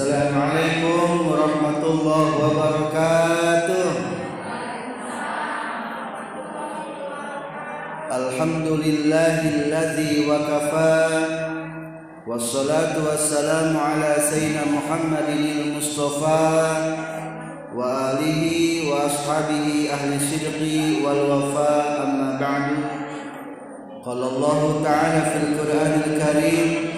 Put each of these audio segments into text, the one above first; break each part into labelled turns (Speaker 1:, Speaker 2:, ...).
Speaker 1: Assalamualaikum warahmatullahi wabarakatuh Alhamdulillahilladzi wa kafa Wassalatu wassalamu ala sayyidina Muhammadin al-Mustafa Wa alihi wa ashabihi ahli sidqi wal wafa amma ba'du Qala Allah ta'ala fil Qur'anil Karim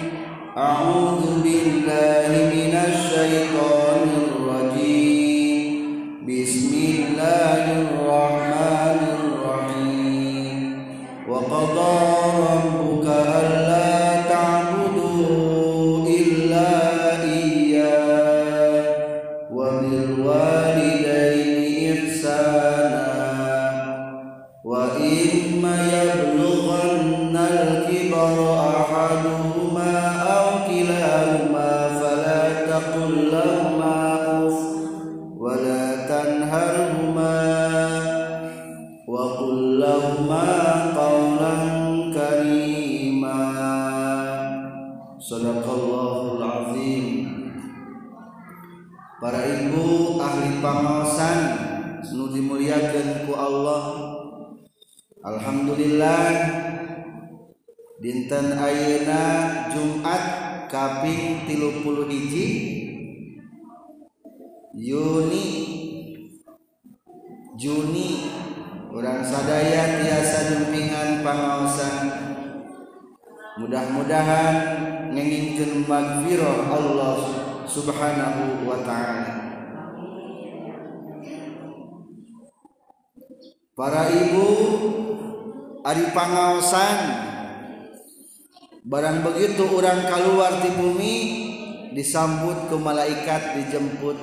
Speaker 1: بسم الله الرحمن para ibu ahli pangosan nu dimuliakan ku Allah. Alhamdulillah dinten ayeuna Jumat kaping 30 hiji Yuni Juni orang sadaya tiasa dumpingan pangaosan mudah-mudahan ngengingkeun magfirah Allah subhanahu wa ta'ala. Para ibu Ari pangaosan. Barang begitu orang keluar di bumi disambut ke malaikat dijemput.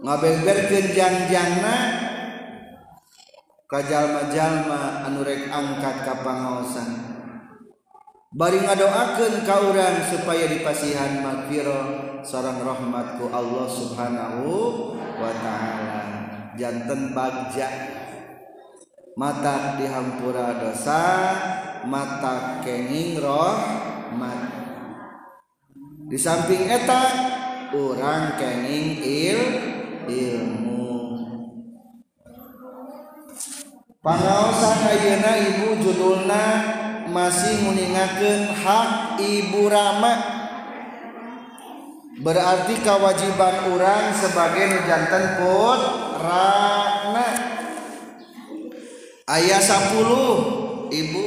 Speaker 1: Ngabegberkeun jangjangna ka jalma-jalma anu rek angkat ka pangaosan. bari ngadoakeun ka urang supaya dipasihan magfirah sareng rahmatku Allah Subhanahu wa taala. Janten bagja. Mata dihampura dosa mata kenging rahmat. Di samping eta urang kenging il ilmu. Pangaosan ayeuna ibu judulna masih meninggalkan hak Ibu Rama. Berarti kewajiban orang sebagai nujantan put Rana. Ayat 10 Ibu.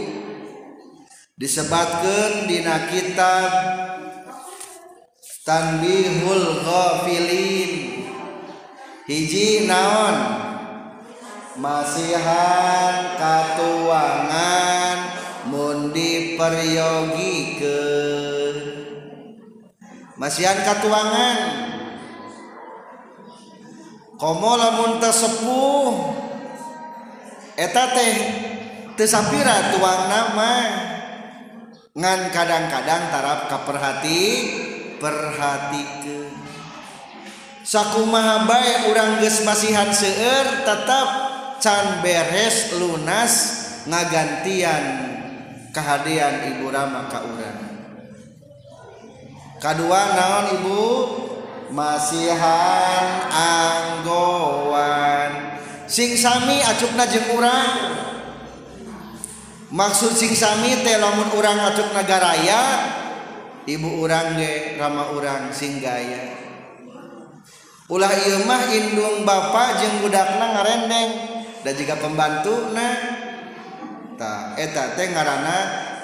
Speaker 1: Disebatkan dina kitab Tanbihul Ghafilin. Hiji naon? Masihan katuangan diperyogi ke masihan katuangan. Komo lamun sepuh eta teh tesapira tuang nama. Ngan kadang-kadang tarap kaperhati perhatikeun sakumaha bae urang geus masihan seueur tetap can beres lunas ngagantian kehadian ibu Rama ka urang. Kedua naon ibu? Masihan anggowan sing sami acukna jeung urang. Maksud sing sami teh lamun urang acukna garaya ibu urang ge rama urang sing gaya. Ulah ieu mah indung bapa jeung budakna ngarendeng. Dan jika pembantu nah ta eta teh ngaranna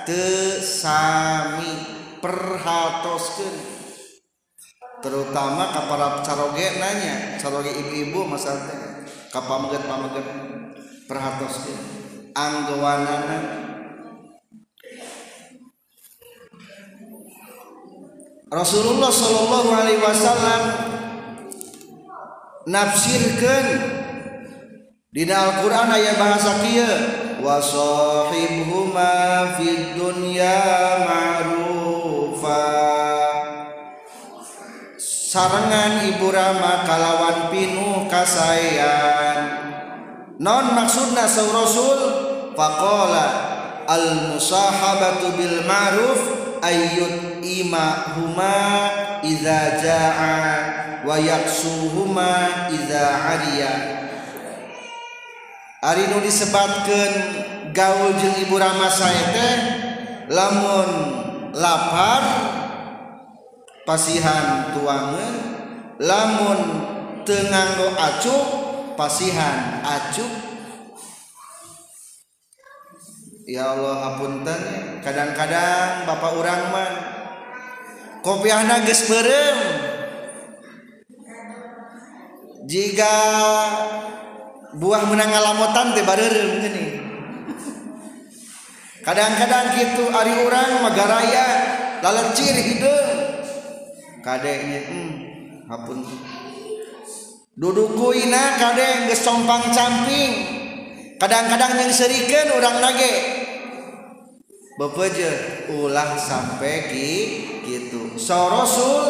Speaker 1: teu sami perhatoskeun terutama ka para caroge nanya caroge ibu-ibu masalah teh ka pamegeut-pamegeut perhatoskeun anggawanana Rasulullah Shallallahu Alaihi Wasallam nafsirkan di Al-Quran ayat bahasa kia sahibhuma fid dunya ma'rufa. Sarangan ibu rama kalawan pinuh kasayan non maksudna saw rasul? Faqala al musahabatu bil ma'ruf ayyut ima huma idza jaa wa yaksuhuma idza ariya Ari nu disebatkeun gaul jeung ibu Rama saya teh lamun lapar pasihan tuangan lamun tenganggo acuk pasihan acuk Ya Allah hapunten kadang-kadang bapak orang mah kopiahna geus jika buah menang ngalamotan teh bareureum gini kadang-kadang gitu ari urang magaraya lalencir hideung kadengnya hmm hapun dudukuina kadeng geus compang camping kadang-kadang yang serikeun urang nage. Bepeje ulah sampai ki gitu so rasul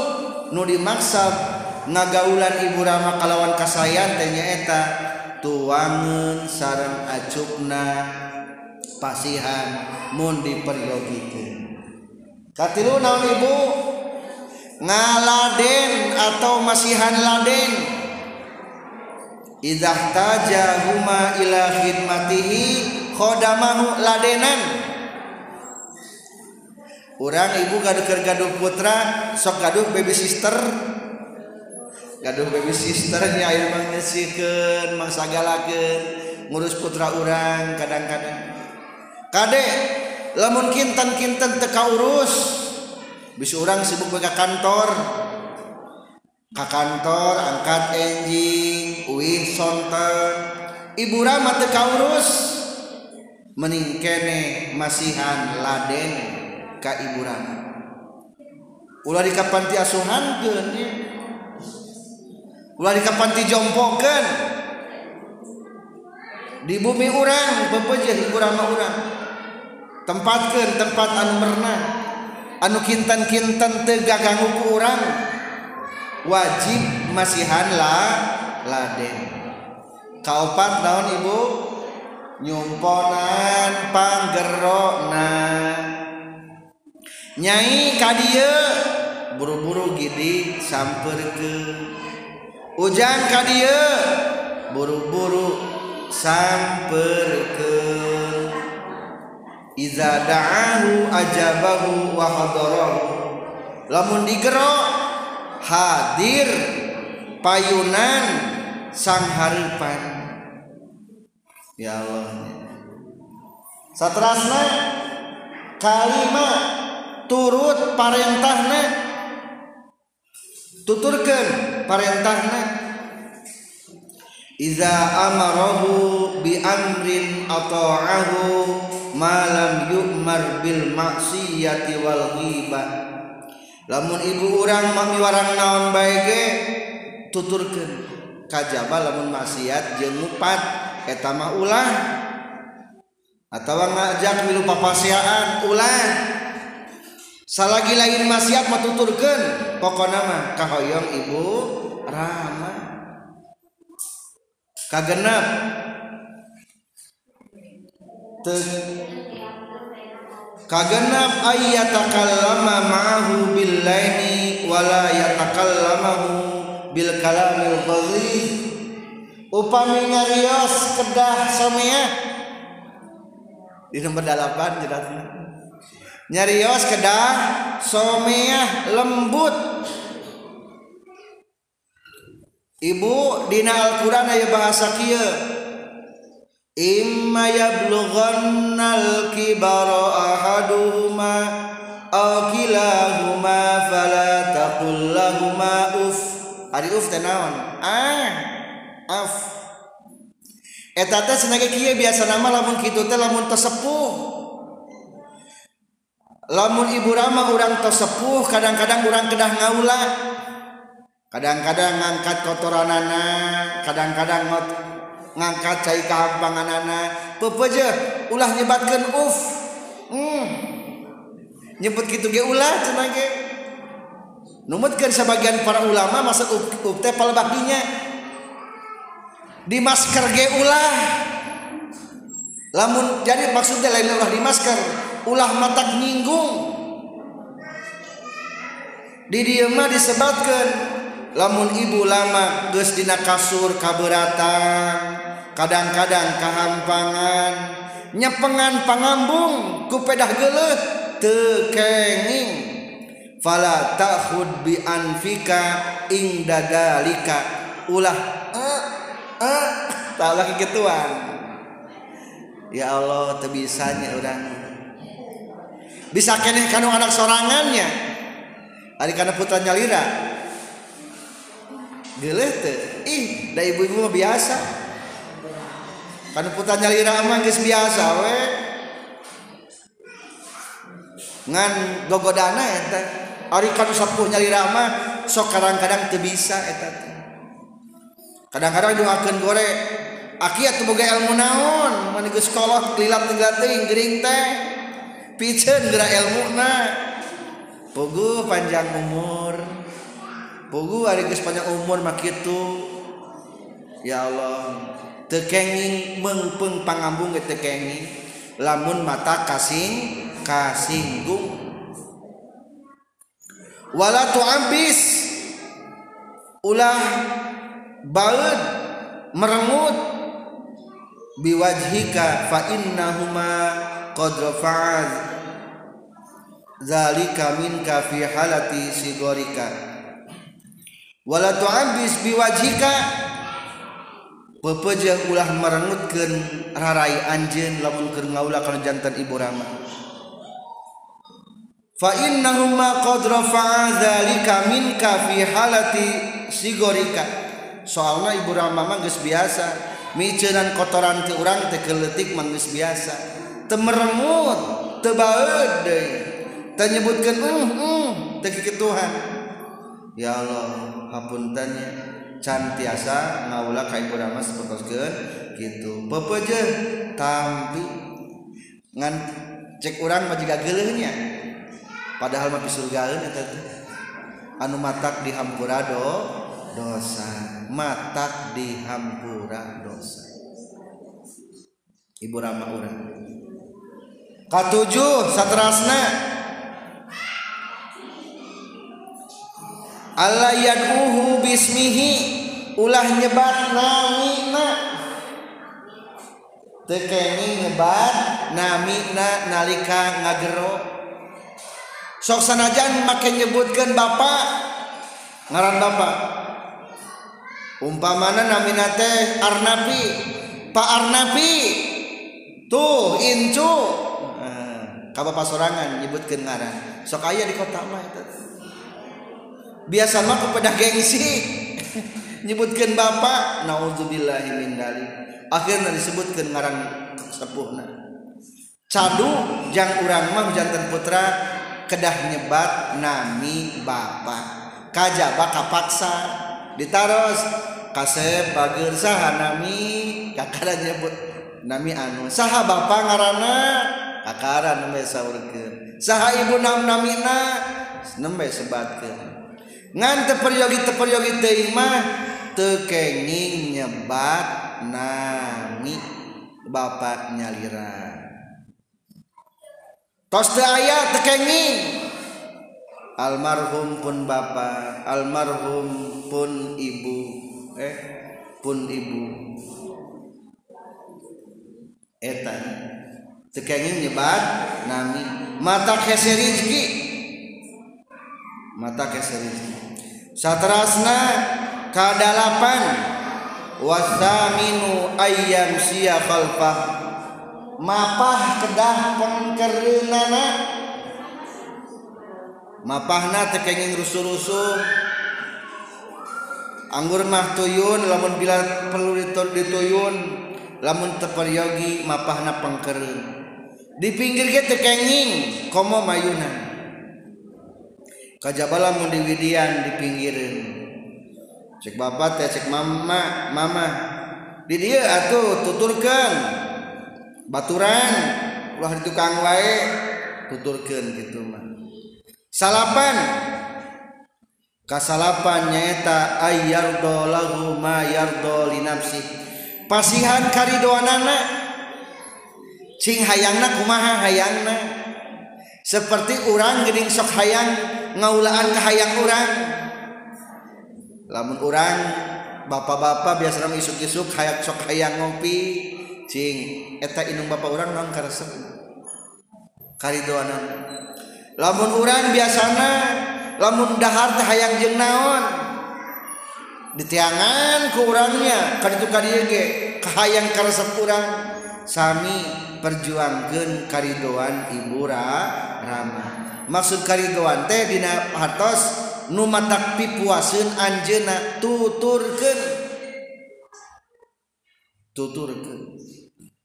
Speaker 1: nu dimaksud ngagaulan ibu rama kalawan kasayan teh nyaeta tuwangun sarang acukna pasihan mun diperyogikan katilu naon ibu? Ngaladen atau masihan laden? Idah taja huma ila khidmatihi khodamahu ladenan. Orang ibu gaduh gaduh putra sok gaduh baby sister. gaduh baby sister ya air mangesikeun masa ngurus putra orang kadang-kadang. Kade lamun kintan-kintan teka urus bisa orang sibuk ke kantor. Ke kantor angkat enjing uih sonten. Ibu rama teka urus meningkene masihan laden ka ibu rama ulah di kapanti asuhan ke ulah di kapan dijompokeun di bumi urang pepejeun urang mah urang. Tempatkeun tempat anu merna anu kintan kintan teu gaganggu ku urang. Wajib masihan la laden. Kaopat naon ibu? Nyumponan panggerona nyai ka dieu buru-buru gidi samper ke ujang ka dia. Buru-buru samper ke. Iza da'ahu ajabahu wa hadarahu. Lamun digero hadir payunan sang harapan Ya Allah. Satrasna Kalimat turut parentahna. tuturkan parentahna. Iza amarahu bi amrin ata'ahu malam yu'mar bil maksiyati wal ghibah lamun ibu urang mami warang naon bae ge tuturkeun kajaba lamun maksiat jeung ngupat eta mah ulah. Atawa ngajak milu papasiaan ulah. Salagi lain maksiat matuturkan pokoknya mah kahoyong ibu rama. Kagenap kagenap ayyatakallama ma'ahu bil laini wala yatakallamahu bil kalamil dhalif upami ngarios kedah somea di nomor delapan jelasnya nyarios kedah someah lembut. Ibu dina Al-Quran aya bahasa kieu. Imma yablughannal kibara ahaduhuma aw kilahuma fala taqul lahumā uf. Ari uf teh naon? Ah af. Eta teh cenah kieu biasa nama lamun kitu teh lamun tesepuh. lamun ibu Rama orang tersepuh kadang-kadang orang kedah ngaula. Kadang-kadang ngangkat kotoran anak kadang-kadang ngangkat cai kahampangan anak pepeje ulah nyebatkan uf. Hmm. nyebut gitu ge ulah cenah ge. Numutkeun sebagian para ulama maksud uf, uf teh palebakdinya di masker ge ulah. Lamun jadi maksudnya lain ulah di masker ulah mata nyinggung. Di diemah disebabkan lamun ibu lama Gusdina kasur kaberatan kadang-kadang kehampangan nyepengan pangambung kupedah gelet tekenging. Fala ta'khud bi anfika ing dadalika. Ulah eh eh tak lagi gituan ya Allah tebisanya orang bisa keneh kanu anak sorangannya. Hari karena putranya lira gele ih dari ibu-ibu biasa. Kana putranya lira emang geus biasa we. Ngan gogodana eta. Ari kan sepuhnya lira mah sok kadang-kadang teu bisa eta kadang-kadang doakeun gore atuh boga ilmu naon? Mun geus kolot tinggal tenggating gering teh. picen gerak ilmu na pugu panjang umur. Pugu hari geus panjang umur mah kitu. Ya Allah tekenging mengpeng pangambung ke tekenging lamun mata kasing kasinggung. Wala tuambis ulah baud merengut biwajhika fa innahuma qad rafa'az zalika minka fi halati sigorika. Wala tu'abis biwajhika. Pepeje ulah merengutkeun rarai anjeun lamun keur ngaula kana jantan ibu rama. Fa innahuma qad rafa'a zalika minka fi halati sigorika. Soalna ibu rama mah geus biasa. Miceunan kotoran ti urang teh keuletik mah geus biasa temeremut tebaud tanyebutkan mm, uh hmm, teki Tuhan. Ya Allah hapuntannya can tiasa ngaula kain urama sepotoskeun gitu. Pepeje tampi. Ngan cek urang mah jiga geuleuhnya padahal mah pisurgaeun eta anu matak di hampura do dosa. Matak di hampura dosa. Ibu ramah urang. Katujuh satrasna Allah yad'uhu bismihi ulah nyebat namina tekeni nyebat namina nalika ngagero. Sok sanajan make nyebutkeun bapak ngaran bapak umpamana namina teh Arnapi. Pak Arnapi tuh Incu. ka bapak sorangan nyebutkan ngaran. Sok aya di kota mah itu biasa mah kepada gengsi. Nyebutkan bapak naudzubillahi min dalik. Akhirnya disebutkan ngaran sepuhna. Cadu jang urang mah jantan putra kedah nyebat nami bapak kajaba kapaksa ditaros kasep bager saha nami? Kakara nyebut nami anu saha bapak ngarana akaran nembe saurkeun. Saha ibu namnamina nembe sebatkeun. Ngan teu peryogi teu peryogi teuing mah teu kenging nyebat nami bapak nyalira. Tos teu aya teu kenging. Almarhum pun bapak almarhum pun ibu eh pun ibu. Eta. Tekenging nyebat nami. Mata kese rizki mata kese rizki satrasna kadalapan. Wasaminu ayam sia khalfah mapah kedah pengkerenana. Mapahna tekenging rusuh-rusuh. Anggur mah tuyun lamun bila perlu dituyun lamun teperyogi mapahna pengkeren di pinggir gitu kenging komo mayunan. Kajabala di diwidian di pinggirin cek bapak teh cek mama mama. Di dia atuh tuturkan baturan ulah di tukang wae tuturkan gitu mah. Salapan. Kasalapan nyaeta ayyardo lahu ma yardo linapsi pasihan karidoanana. cing hayangna kumaha hayangna. Seperti orang gering sok hayang ngaulaan ke hayang orang lamun orang bapak-bapak biasa isuk-isuk hayang sok hayang ngopi cing eta inung bapak orang non karesep. Karidoanan. Lamun orang biasana lamun dahar teh hayang jeung naon? Ditiangan ku urangnya kaditu kadieu ge kahayang karesep urang. Sami perjuangkan karidoan Ibura Rama. Maksud karidoan teh dina hartos nu matak pipuasun anjena tuturkan tuturkan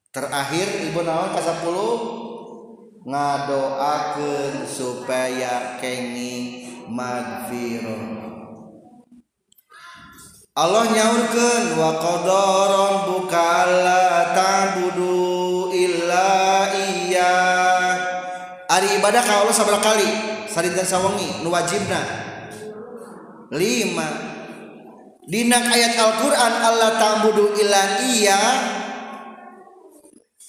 Speaker 1: terakhir ibu naon ka 10 ngadoakeun supaya kenging magfirah. Allah nyaurkeun wa qadara rabbuka la ta'budu illa iya ari ibadah ka Allah sabaraha kali sarita sawengi nu wajibna. Lima. Dina ayat Al-Qur'an Allah ta'budu illa iya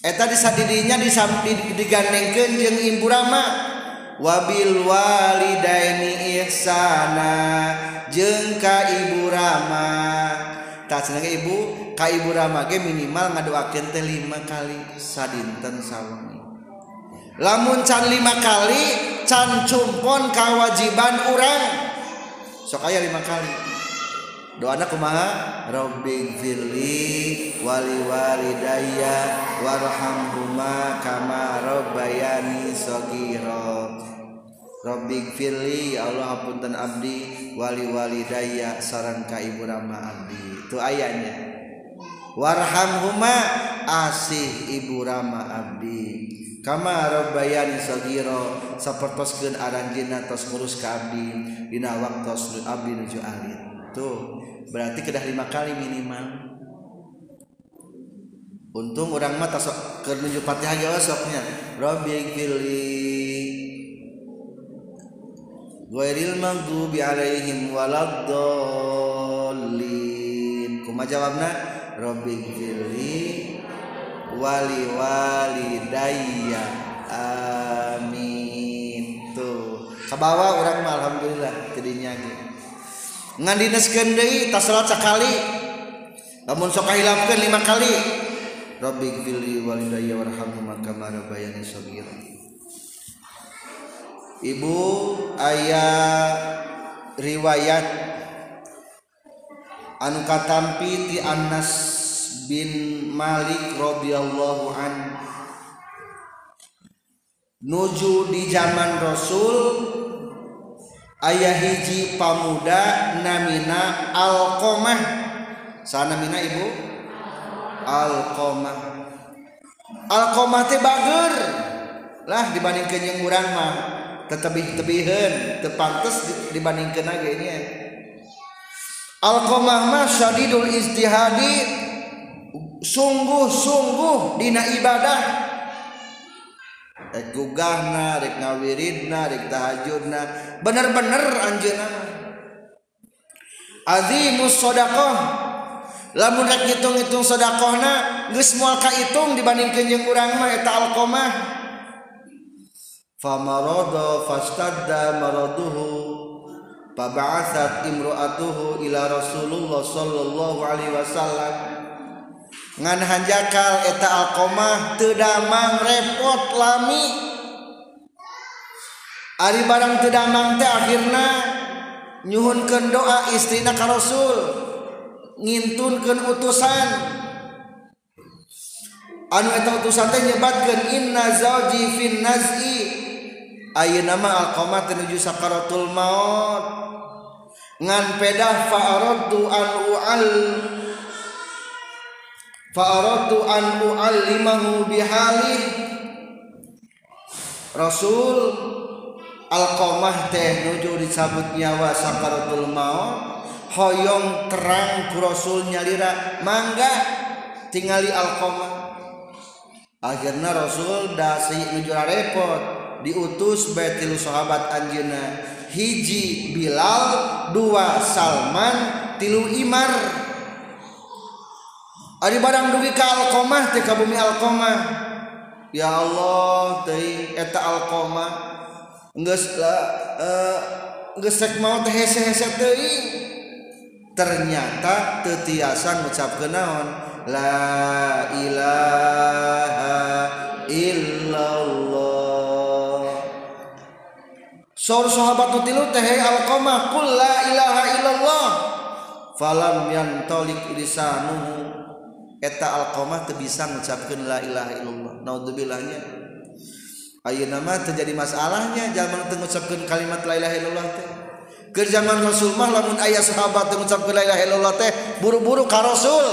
Speaker 1: eta disadidinya disampid digandengkeun jeung imburama. Wabil walidaini ihsana. Jengka Ibu Rama. Tak senang ibu ka Ibu Rama ge minimal ngadoakeun teh lima kali sadinten sawengi lamun can lima kali can cumpon kewajiban orang sok aya lima kali. Doana kumaha? Rabbi firli wali walidayya warhamhuma kama rabbayani shaghira Robbing Firli ya Allah apunten abdi wali-wali daya sarang ka ibu rama abdi. Itu ayatnya. Warhamhuma asih ibu rama abdi. Kama Robbayani Sagiro sapertoskeun aranjina tos ngurus ka abdi. Dina waktu abdi nuju alit tuh berarti kedah lima kali minimal. Untung orang mata sok ke nuju patihah jawa soknya Firli Ghairil maghdubi alaihim waladdallin. Kuma jawabna Rabbi gfirli wali walidayya. Amin. Tuh. Kabawa orang mah alhamdulillah tidinya gitu ngan dineskeun deui tasalat sakali lamun sok kahilapkeun lima kali. Rabbi gfirli walidayya warhamhum kama rabbayani shaghira Ibu ayah riwayat anu katampi ti Anas bin Malik radhiyallahu an. Nuju di zaman Rasul ayah hiji pamuda namina Alkomah sana mina Ibu? Alqamah Alqamah teh bager. Lah dibanding kenyang urang mah. tetebih-tebihan tepantes dibandingkan aja ini ya. Alqamah mah syadidul istihadi sungguh-sungguh dina ibadah. Rek gugahna rek ngawiridna rek tahajudna bener-bener anjeunna. Azimus sadaqah lamun rek ngitung-ngitung sedekahna geus moal kaitung dibandingkeun jeung urang mah eta alqamah. famarada fastadda maraduhu faba'asat imraatuhu ila rasulullah sallallahu alaihi wasallam ngan hanjakal eta alqamah teu damang repot lami. Ari barang teu damang teh akhirna nyuhunkeun doa istrina ka rasul ngintunkeun utusan. Anu eta utusan teh nyebatkeun inna zauji fin naz'i. Ayo nama Alqamah menuju sakaratul maut. Ngan pedah fa'aradu an u'al fa'aradu an u'al limahu bihali Rasul Alqamah teh nuju disabut nyawa sakaratul maut. Hoyong terang ku Rasul nyalira mangga tingali Alqamah. Akhirnya Rasul dasi nuju repot diutus Baitil sahabat Anjena hiji Bilal dua Salman tilu Imar Ari barang dugi ka Alqamah teh ka bumi Alqamah. Ya Allah teh eta Alqamah. geus uh, eh, gesek mau teh hese-hese teuing ternyata tetiasa ngucap kenaon la ilaha illallah Sor sahabat nutilu teh alqamah qul la ilaha illallah. Falam yantolik lisanuhu. Eta alqamah teu bisa ngucapkeun la ilaha illallah. Naudzubillahnya ayeuna mah terjadi masalahnya jalma teu ngucapkeun kalimat la ilaha illallah teh. Ke zaman Rasul mah lamun aya sahabat teu ngucapkeun la ilaha illallah teh buru-buru ka Rasul.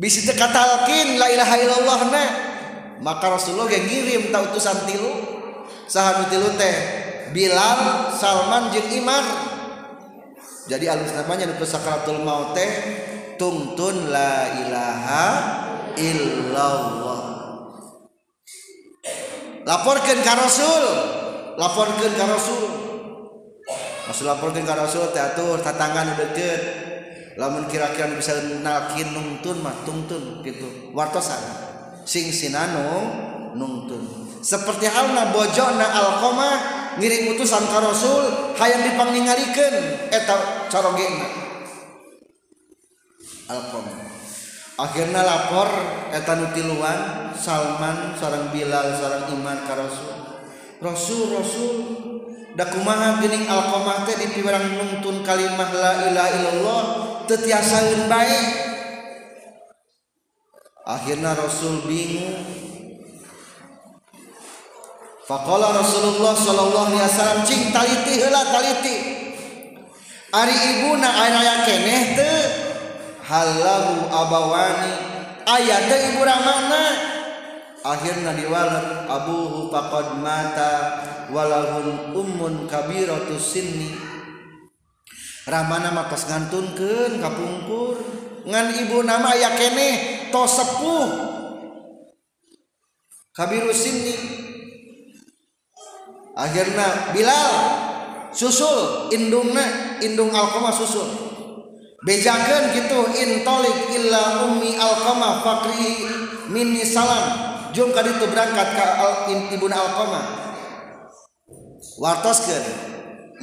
Speaker 1: Bisi teu katalkin la ilaha illallah na maka Rasulullah ge ngirim ta utusan tilu. sahanu tilu teh Bilal Salman jeung Imar. Jadi alus namanya nu sakaratul maut teh tungtun la ilaha illallah. Laporkan ke Rasul laporkan ke Rasul. Rasul laporkan ke Rasul teh atur tatangan deket lamun kira-kira bisa nalkin nungtun mah tungtun gitu wartosan. Sing sinanu nungtun. seperti halna bojona Alkomah ngiring utusan ke Rasul hayang dipangningalikeun eta eh, carogena Alkomah akhirnya lapor eta nutiluan Salman seorang Bilal seorang Iman ka Rasul. Rasul Rasul da kumaha geuning alkomah teh dipiwarang nuntun kalimah la ilaha illallah tetiasaeun baik akhirnya Rasul bingung. Faqala Rasulullah sallallahu alaihi wasallam cing taliti heula taliti. Ari ibuna aya keneh teu halahu abawani. Aya teh ibu ramana? Akhirna diwalat abuhu faqad mata walahun ummun kabiratu sinni. Ramana mah pas ngantunkeun kapungkur ngan ibu nama aya keneh? Tos sepuh kabiru sinni. akhirnya Bilal susul indungna indung Alqamah susul. Bejakeun gitu intolik illa ummi Alqamah fakri minni salam. Jung itu berangkat ka al, ibuna Alqamah. Wartoskeun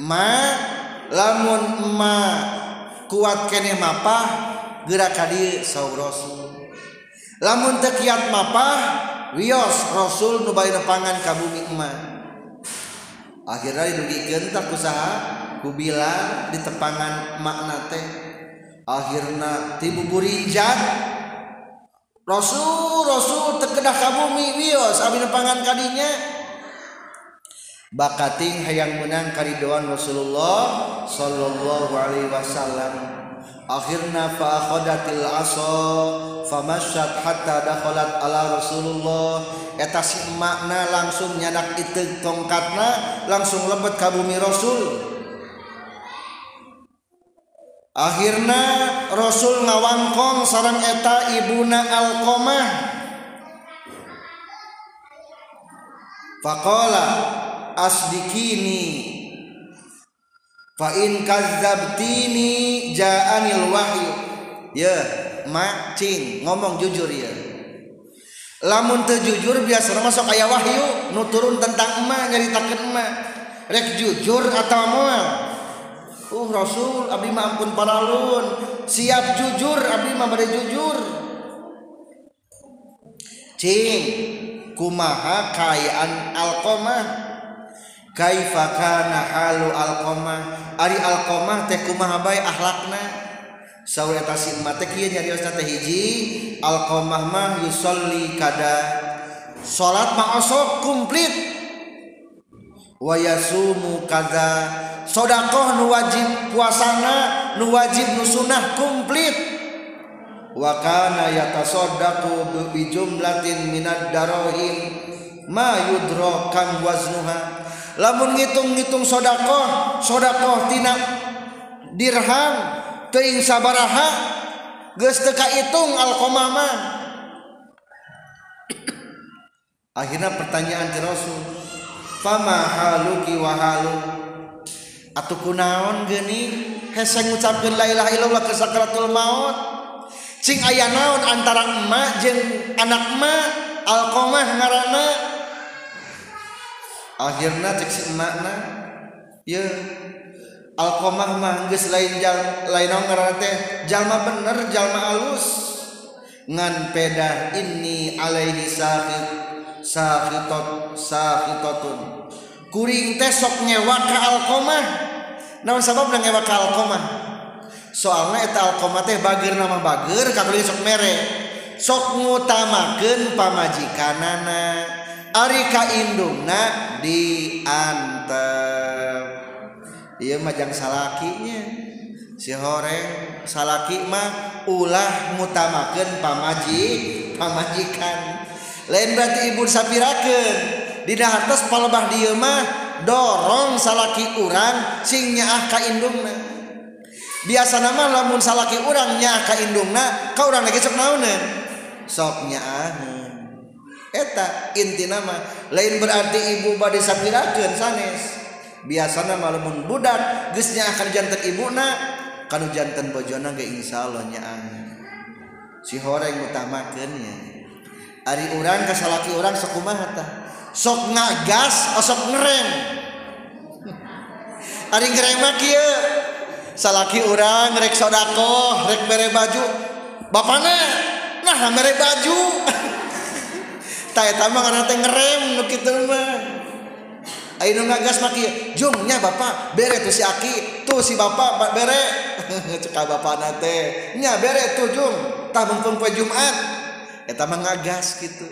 Speaker 1: ma lamun ma kuat kene mapah gerak kadi saur rasul. Lamun teu kiat mapah wios rasul nu pangan nepangan ka bumi emak. akhirnya dirugikan tak usaha. Kubilang di tepangan makna teh. Akhirnya tibu burinjan Rasul Rasul terkedah kamu miwios abdi nepangan kadinya bakating hayang menang karidoan Rasulullah sallallahu alaihi wasallam. Akhirna fa akhadatil asa famasyat hatta dakhalat ala Rasulullah. Eta si makna langsung nyadak itu tongkatna langsung lebet ka bumi Rasul. Akhirnya Rasul ngawangkong sarang eta ibuna alqomah faqala asdikini fa in kadzabtini ja'anil wahyu. Ya mancing ngomong jujur ya. Lamun teu jujur biasa masuk aya wahyu nu turun tentang emak nyaritakeun emak. Rek jujur atau moal uh rasul abdi mah ampun paralun. Siap jujur abdi mah bade jujur. Cing kumaha kayaan alqamah? Kaifa kana halu alqamah? Ari alqamah teh kumaha bae ahlakna? hiji Alqomahmah Yusolli kada salat maosok kumplit. Wayasumu kada sodakoh nu wajib puasana nu wajib nu sunnah kumplit. Wa kana yatasoddaku bi jumlatin minad darohim ma yudro kang waznuha. Lamun ngitung-ngitung sodakoh sodakoh tina dirham teuing sabaraha geus teu kaitung alqamah mah akhirnya pertanyaan ti rasul fama haluki wa halu? Atuh kunaon geuning hese ngucapkeun la ilaha illallah ke sakaratul maut. Cing aya naon antara emak jeung anak emak? Alqamah ngaranna. Akhirna cek si emakna ye Alkomah manggis lain jal, lain teh? Jalma bener jalma alus. Ngan peda ini alaihi sakit sakitot sakitotun kuring teh sok nyewa ka alkomah naon sabab ngewa nyewa ke alkomah soalnya eta alkomah teh bagir nama bagir katulis sok mere. Sok ngutamakeun pamajikanana ari ka indungna diantar. Iya majang salakinya. Si horeng salaki mah ulah mutamakan pamaji pamajikan. Lain berarti ibu sapirakeun. Dina hartos palebah dieu mah dorong salaki urang sing nyaah ka indungna. Biasa nama lamun salaki urang nyaah ka indungna ka urang lagi sok naonan sok nyaah eta inti nama lain berarti ibu bade sapirakeun sanes. biasanya malamun budak gesnya akan jantan ibuna kalau jantan bojona ge insya Allah nyaan ah. si horeng utamakannya ari orang kasalaki orang sokumaha tah? Sok ngagas oh sok ngerem ari ngerem mah kieu. Salaki orang rek sodako rek mere baju. Bapana nah mere baju. Tak eta karena teh ngerem kitu mah. Ayo ngagas maki, jungnya bapak bere tuh si aki, tuh si bapak bere, cekal bapak nate, nya bere tuh jung, tah mumpung Jumat, eta mah ngagas gitu.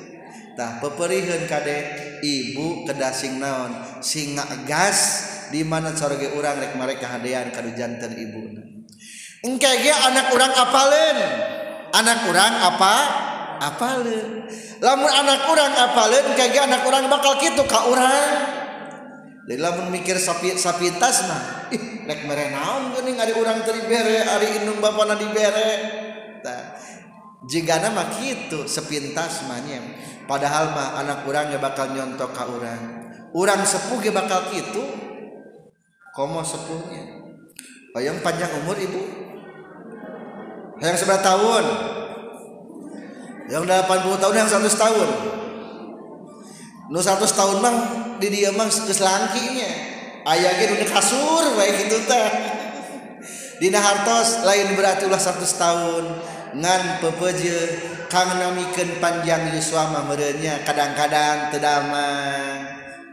Speaker 1: Tah peperihan kade ibu kedasing naon, sing ngagas di mana sorge urang rek mereka hadean kadu jantan ibu. Engke ge anak urang apalen, anak urang apa? Apalen, Lamun anak urang apalen, kege anak urang bakal gitu ka urang. Jadi lamun mikir sapi sapi tas mah, ih rek mere naon geuning ari urang teu dibere, ari indung bapana dibere. Tah. Jigana mah kitu sepintas mah nya. Padahal mah anak urang ge bakal nyontok ka urang. Urang sepuh ge bakal kitu. Komo sepuhnya. Bayang panjang umur ibu. Yang sebelah tahun. Yang 80 tahun, yang 100 tahun. nu 100 tahun mah di dia mah geus langkinya aya ge nu kasur baik kitu teh. Dina hartos lain berarti ulah 100 tahun. Ngan pepeje kang namikeun panjang yuswa mah meureunnya kadang-kadang tedamang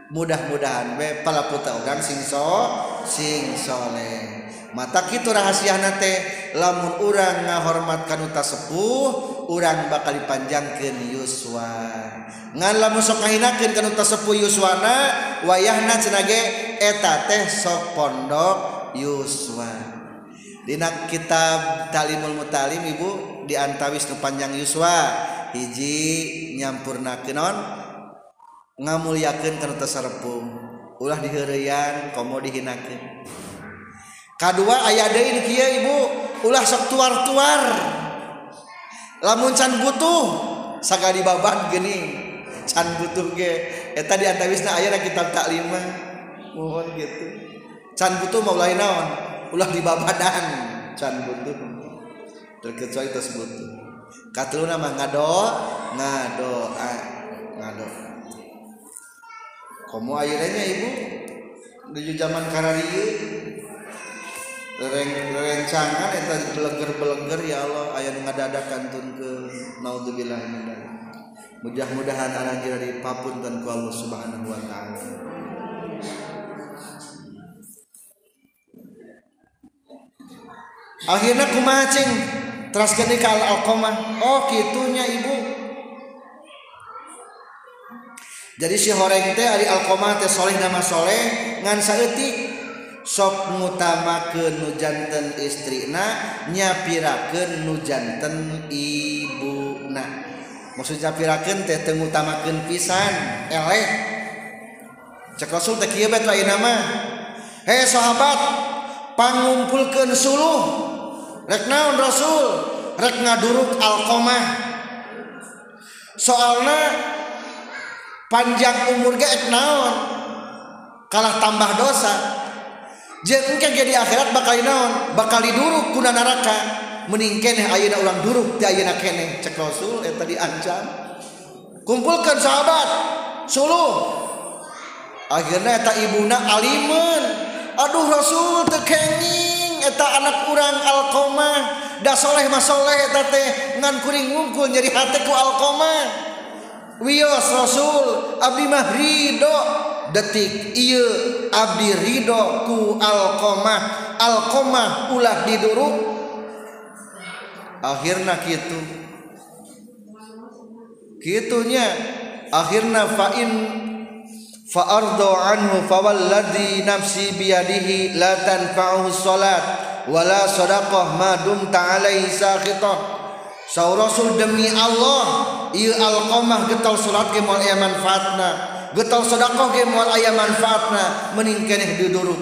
Speaker 1: mudah-mudahan we palaputa urang sing so sing soleh. mata kitu rahasia nate lamun urang ngahormat kanuta sepuh urang bakal dipanjangkan Yuswa. Ngan lamun sok ngahinakeun kanuta sepuh Yuswana wayahna cenage eta teh sok pondok Yuswa. Dina kitab Talimul Mutalim Ibu diantawis nu panjang Yuswa. Hiji nyampurna kenon ngamulyakeun kanuta sepuh ulah diheureyan komo dihinakeun. kedua ayah deui kieu ibu. Ulah sok tuar-tuar. Lamun can butuh sagadi dibabat geuning can butuh ge. Eta di antawisna aya na kitab taklima mohon gitu. Can butuh mau lain naon? Ulah dibabadan can butuh. Terkecuali tos butuh. Katilu nama ngado ngadoa ah, ngado. Komo ayeuna ibu? Di zaman kararieu. Rencangan eta beleger-beleger ya Allah aya nu ngadadakan tun ke naudzubillah min mudah-mudahan anak kita dipapunten ku Allah Subhanahu wa taala. Akhirnya kumacing terus kini kal alqamah oh kitunya ibu. Jadi si horeng teh ari alqamah teh soleh nama soleh ngan saeutik sok mutamaken nujanten istrina nyapiraken nujanten ibuna. Maksud nyapirakeun teh teu ngutamakeun pisan eleh. Cek Rasul teh kieu bet lain nama hei sahabat pangumpulkeun suluh. Rek naon Rasul? Rek ngaduruk alqamah. Soalna panjang umur ge naon? Kalah tambah dosa. jengke jadi akhirat bakal naon bakal diduruk kuna neraka mending keneh ayeuna ulang duruk ti ayeuna keneh cek rasul eta diancam kumpulkan sahabat suluh akhirnya eta ibuna alimun. Aduh rasul teu kenging. Eta anak urang alqomah. Da soleh mah soleh eta teh ngan kuring ngungkul nyeri hate ku alqomah. Wios rasul abdi mah ridho detik iya Abdi Ridhoku Alkomah Alkomah ulah diduruk akhirnya gitu gitunya akhirnya fa'in fa'ardo anhu fawalladhi nafsi biyadihi la tanfa'uhu sholat wala sadaqah ma dumta alaihi sakhitah. Sau Rasul demi Allah Iu Alkomah getol surat ke manfaatna. getol sedekah ge moal aya manfaatna mending keneh duduruk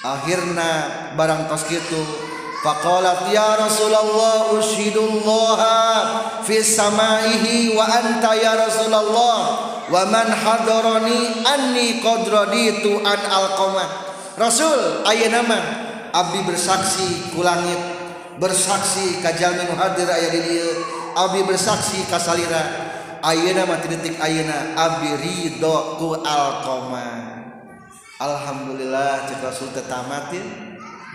Speaker 1: akhirna barang tos kitu faqalat ya rasulullah ushidullaha fi samaihi wa anta ya rasulullah wa man hadarani anni qad raditu an alqamah rasul ayeuna mah abdi bersaksi ku langit bersaksi ka jalmi nu hadir aya di dieu. Abdi bersaksi ka salira. Ayeuna mati detik ayeuna abdi ridho ku alqoma Alhamdulillah cek Rasul teh tamatin.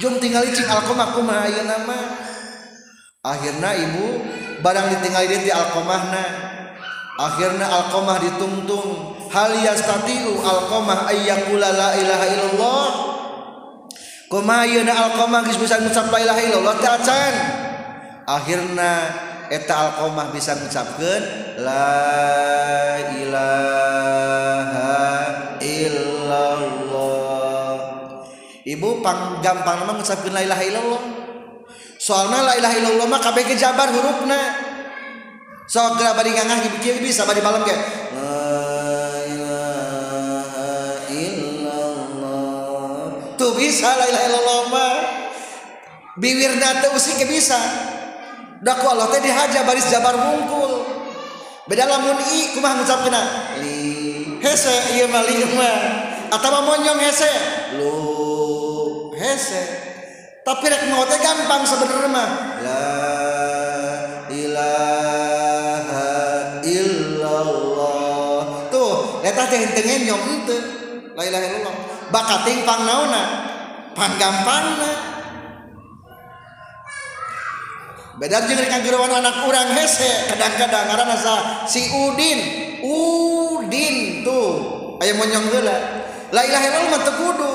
Speaker 1: Jom tinggal cing alkoma kumaha ayeuna mah. Akhirna ibu barang ditinggal dia di alqomahna Akhirna alqomah ditungtung. Hal yastatiu alqomah ayyakula la ilaha illallah. Kumaha ayeuna alqomah geus bisa ngucap la ilaha illallah teh acan. Akhirna eta alqamah bisa ngucapkeun la ilaha illallah. Ibu pang gampang mah ngucapkeun la ilaha illallah. Soalna la ilaha illallah mah kabeh jabar hurufna. So gerak bari ngangah gitu bisa bari malam kayak tuh bisa la ilaha illallah mah. Biwirna teh usik bisa da ku Allah teh dihaja baris jabar mungkul. Beda lamun i kumaha ngucapkeuna li hese ieu mah li mah. Atawa monyong hese lu hese. Tapi rek mau teh gampang sebenarnya mah. La tengen nyom ente la ilaha illallah. Bakating pang nauna beda jeung kagerawan anak urang hese kadang-kadang karena sa si Udin. Udin tuh. Aya monyong heula. La ilaha illallah mah teu kudu.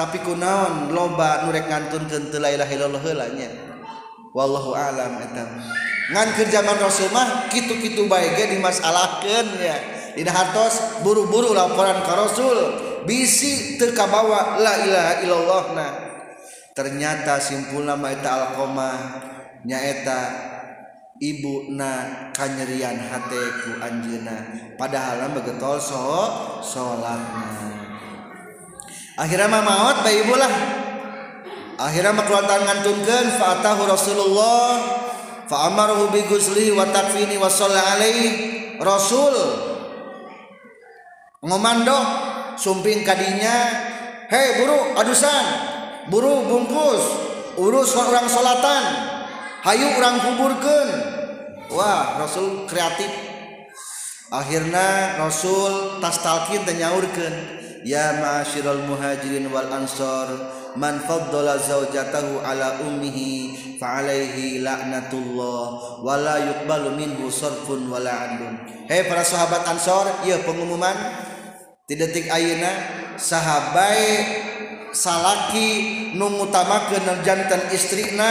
Speaker 1: Tapi kunaon loba nu rek ngantunkeun teu la ilaha illallah heula nya. Wallahu alam eta. Ngan keur zaman Rasul mah kitu-kitu bae ge dimasalahkeun nya. Dina hartos buru-buru laporan ka Rasul. Bisi teu kabawa la ilaha illallah nah. Ternyata simpul nama eta alqamah. Nyaeta ibu na kanyerian hateku anjena padahal begetol so sholatna akhirnya mah maot bayi ibu lah. Akhirnya mah keluar ngantunkeun fa'atahu Rasulullah fa'amaruhu bi gusli wa takfini wa alaihi. Rasul ngomando sumping kadinya hei buru adusan buru bungkus urus orang solatan Hayu orang kuburkan Wah Rasul kreatif. Akhirnya Rasul tas talkin dan nyaurkan Ya ma'asyiral muhajirin wal ansor Man faddala zawjatahu ala ummihi Fa'alaihi la'natullah Wala yukbalu minhu sorfun wala adlun Hei para sahabat ansor iya pengumuman Di detik ayana Sahabai salaki nungutama jantan istrina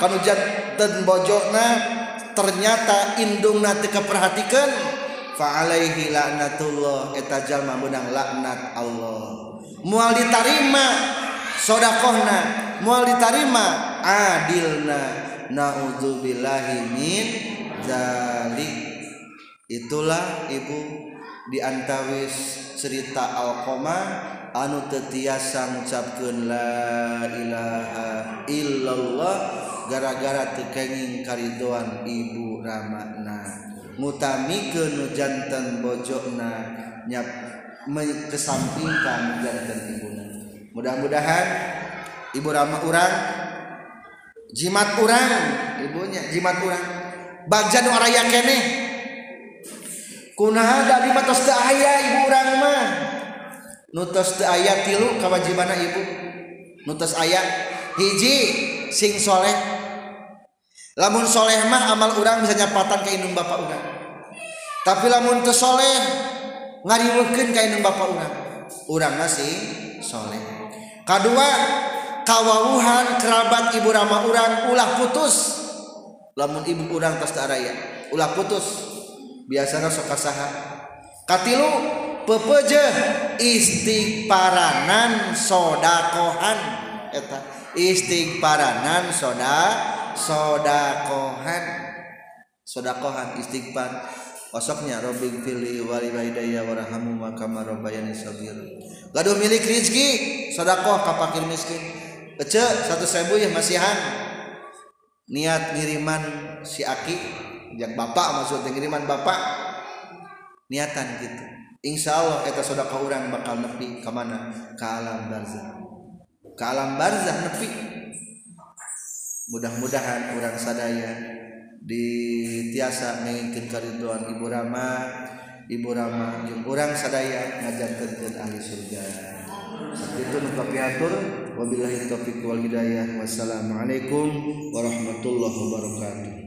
Speaker 1: kanu jantan dan bojona ternyata indungna teu keperhatikan fa alaihi laknatullah eta jalma meunang laknat Allah. Moal ditarima sodakohna. Moal ditarima adilna. Naudzubillahi min zalik. Itulah ibu. diantawis cerita Alkomah anu tetiasa ngucapkan la ilaha illallah gara-gara tekenging karidoan ibu ramakna ngutami ke nujantan bojokna nyap kesampingkan jantan ibuna. Mudah-mudahan ibu rama urang jimat urang ibunya jimat urang. Bagja nu araya keneh kunaha tadi mah tos aya ibu urang mah. Nu tos aya tilu kawajibanna ibu. Nu tos aya hiji sing soleh. Lamun soleh mah amal urang bisa nyapatan ka indung bapak urang. Tapi lamun teu soleh ngariweukeun ka indung bapak urang. Urang mah sing soleh. Kedua kawawuhan kerabat ibu rama urang ulah putus. Lamun ibu urang tos araya ulah putus. Biasanya sok kasaha katilu pepeje istighfaranan sodakohan eta istighfaranan soda sodakohan sodakohan istighfar Osoknya Robin fili wali walidayya warhamu wa kama rabbayani shaghir. Gaduh milik rezeki sedekah ka fakir miskin. Ece satu sebu ya masihan. Niat ngiriman si Aki jak bapak maksudnya ngiriman bapak niatan gitu. Insya Allah kita sedekah orang bakal nepi ke mana? Ke alam barzah. Ke alam barzah nepi. Mudah-mudahan orang sadaya di tiasa menginginkan keriduan Ibu Rama Ibu Rama yang orang sadaya ngajarkan ahli surga itu nuka piatur wabillahi taufiq wal hidayah wassalamualaikum warahmatullahi wabarakatuh